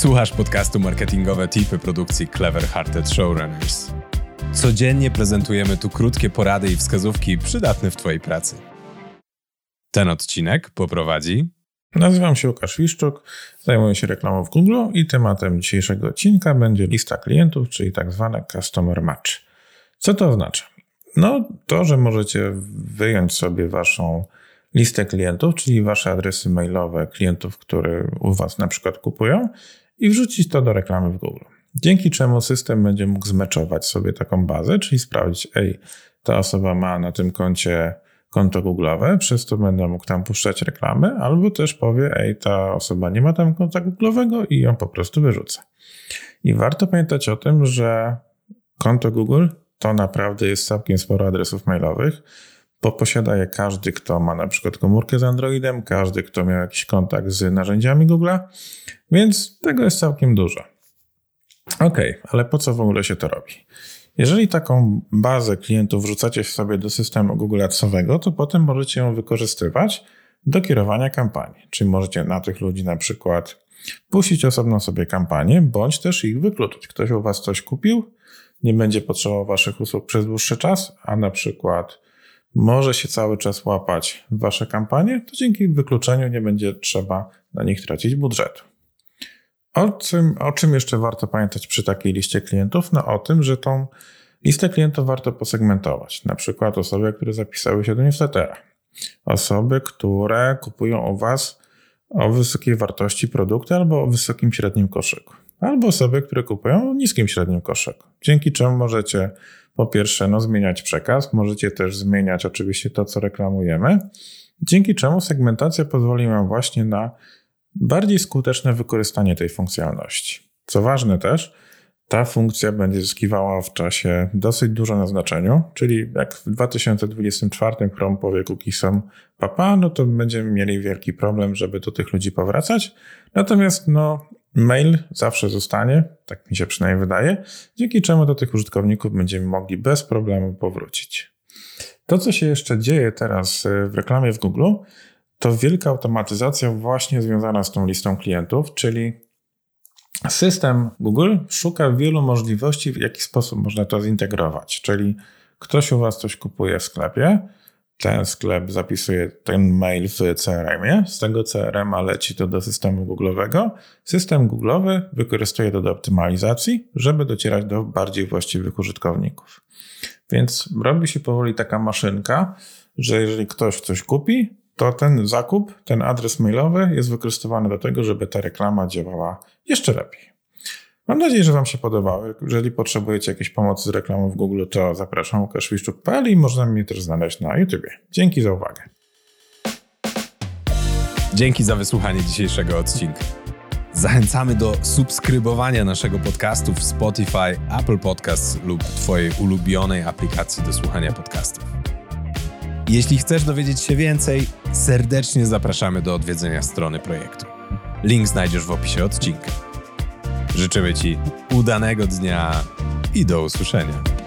Słuchasz podcastu Marketingowe Tipy produkcji Clever Hearted Showrunners. Codziennie prezentujemy tu krótkie porady i wskazówki przydatne w Twojej pracy. Ten odcinek poprowadzi. Nazywam się Łukasz Wiszczuk, zajmuję się reklamą w Google i tematem dzisiejszego odcinka będzie lista klientów, czyli tak zwane Customer Match. Co to oznacza? No, to, że możecie wyjąć sobie waszą listę klientów, czyli wasze adresy mailowe klientów, które u was na przykład kupują i wrzucić to do reklamy w Google. Dzięki czemu system będzie mógł zmeczować sobie taką bazę, czyli sprawdzić, ej, ta osoba ma na tym koncie konto Google'owe, przez to będę mógł tam puszczać reklamy, albo też powie, ej, ta osoba nie ma tam konta Google'owego i ją po prostu wyrzucę. I warto pamiętać o tym, że konto Google to naprawdę jest całkiem sporo adresów mailowych, bo posiada je każdy, kto ma na przykład komórkę z Androidem, każdy, kto miał jakiś kontakt z narzędziami Google'a, więc tego jest całkiem dużo. Ok, ale po co w ogóle się to robi? Jeżeli taką bazę klientów wrzucacie sobie do systemu Google Adsowego, to potem możecie ją wykorzystywać do kierowania kampanii. Czyli możecie na tych ludzi na przykład puścić osobną sobie kampanię, bądź też ich wykluczyć. Ktoś u Was coś kupił, nie będzie potrzebował Waszych usług przez dłuższy czas, a na przykład może się cały czas łapać w Wasze kampanie, to dzięki wykluczeniu nie będzie trzeba na nich tracić budżetu. O czym, o czym jeszcze warto pamiętać przy takiej liście klientów? No o tym, że tą listę klientów warto posegmentować. Na przykład osoby, które zapisały się do newslettera. Osoby, które kupują u Was o wysokiej wartości produkty albo o wysokim średnim koszyku. Albo osoby, które kupują niskim średnim koszyku. Dzięki czemu możecie po pierwsze no, zmieniać przekaz, możecie też zmieniać oczywiście to, co reklamujemy, dzięki czemu segmentacja pozwoli Wam właśnie na bardziej skuteczne wykorzystanie tej funkcjonalności. Co ważne też, ta funkcja będzie zyskiwała w czasie dosyć dużo na znaczeniu, czyli jak w 2024 Chrome powie cookiesom papa, no to będziemy mieli wielki problem, żeby do tych ludzi powracać. Natomiast no, mail zawsze zostanie, tak mi się przynajmniej wydaje, dzięki czemu do tych użytkowników będziemy mogli bez problemu powrócić. To, co się jeszcze dzieje teraz e, w reklamie w Google, to wielka automatyzacja właśnie związana z tą listą klientów, czyli system Google szuka wielu możliwości, w jaki sposób można to zintegrować. Czyli ktoś u Was coś kupuje w sklepie, ten sklep zapisuje ten mail w CRM-ie, z tego CRM-a leci to do systemu Google'owego. System Google'owy wykorzystuje to do optymalizacji, żeby docierać do bardziej właściwych użytkowników. Więc robi się powoli taka maszynka, że jeżeli ktoś coś kupi, to ten zakup, ten adres mailowy jest wykorzystywany do tego, żeby ta reklama działała jeszcze lepiej. Mam nadzieję, że Wam się podobało. Jeżeli potrzebujecie jakiejś pomocy z reklamą w Google, to zapraszam łukaszwiszczuk.pl i można mnie też znaleźć na YouTube. Dzięki za uwagę. Dzięki za wysłuchanie dzisiejszego odcinka. Zachęcamy do subskrybowania naszego podcastu w Spotify, Apple Podcasts lub Twojej ulubionej aplikacji do słuchania podcastów. Jeśli chcesz dowiedzieć się więcej, serdecznie zapraszamy do odwiedzenia strony projektu. Link znajdziesz w opisie odcinka. Życzymy Ci udanego dnia i do usłyszenia.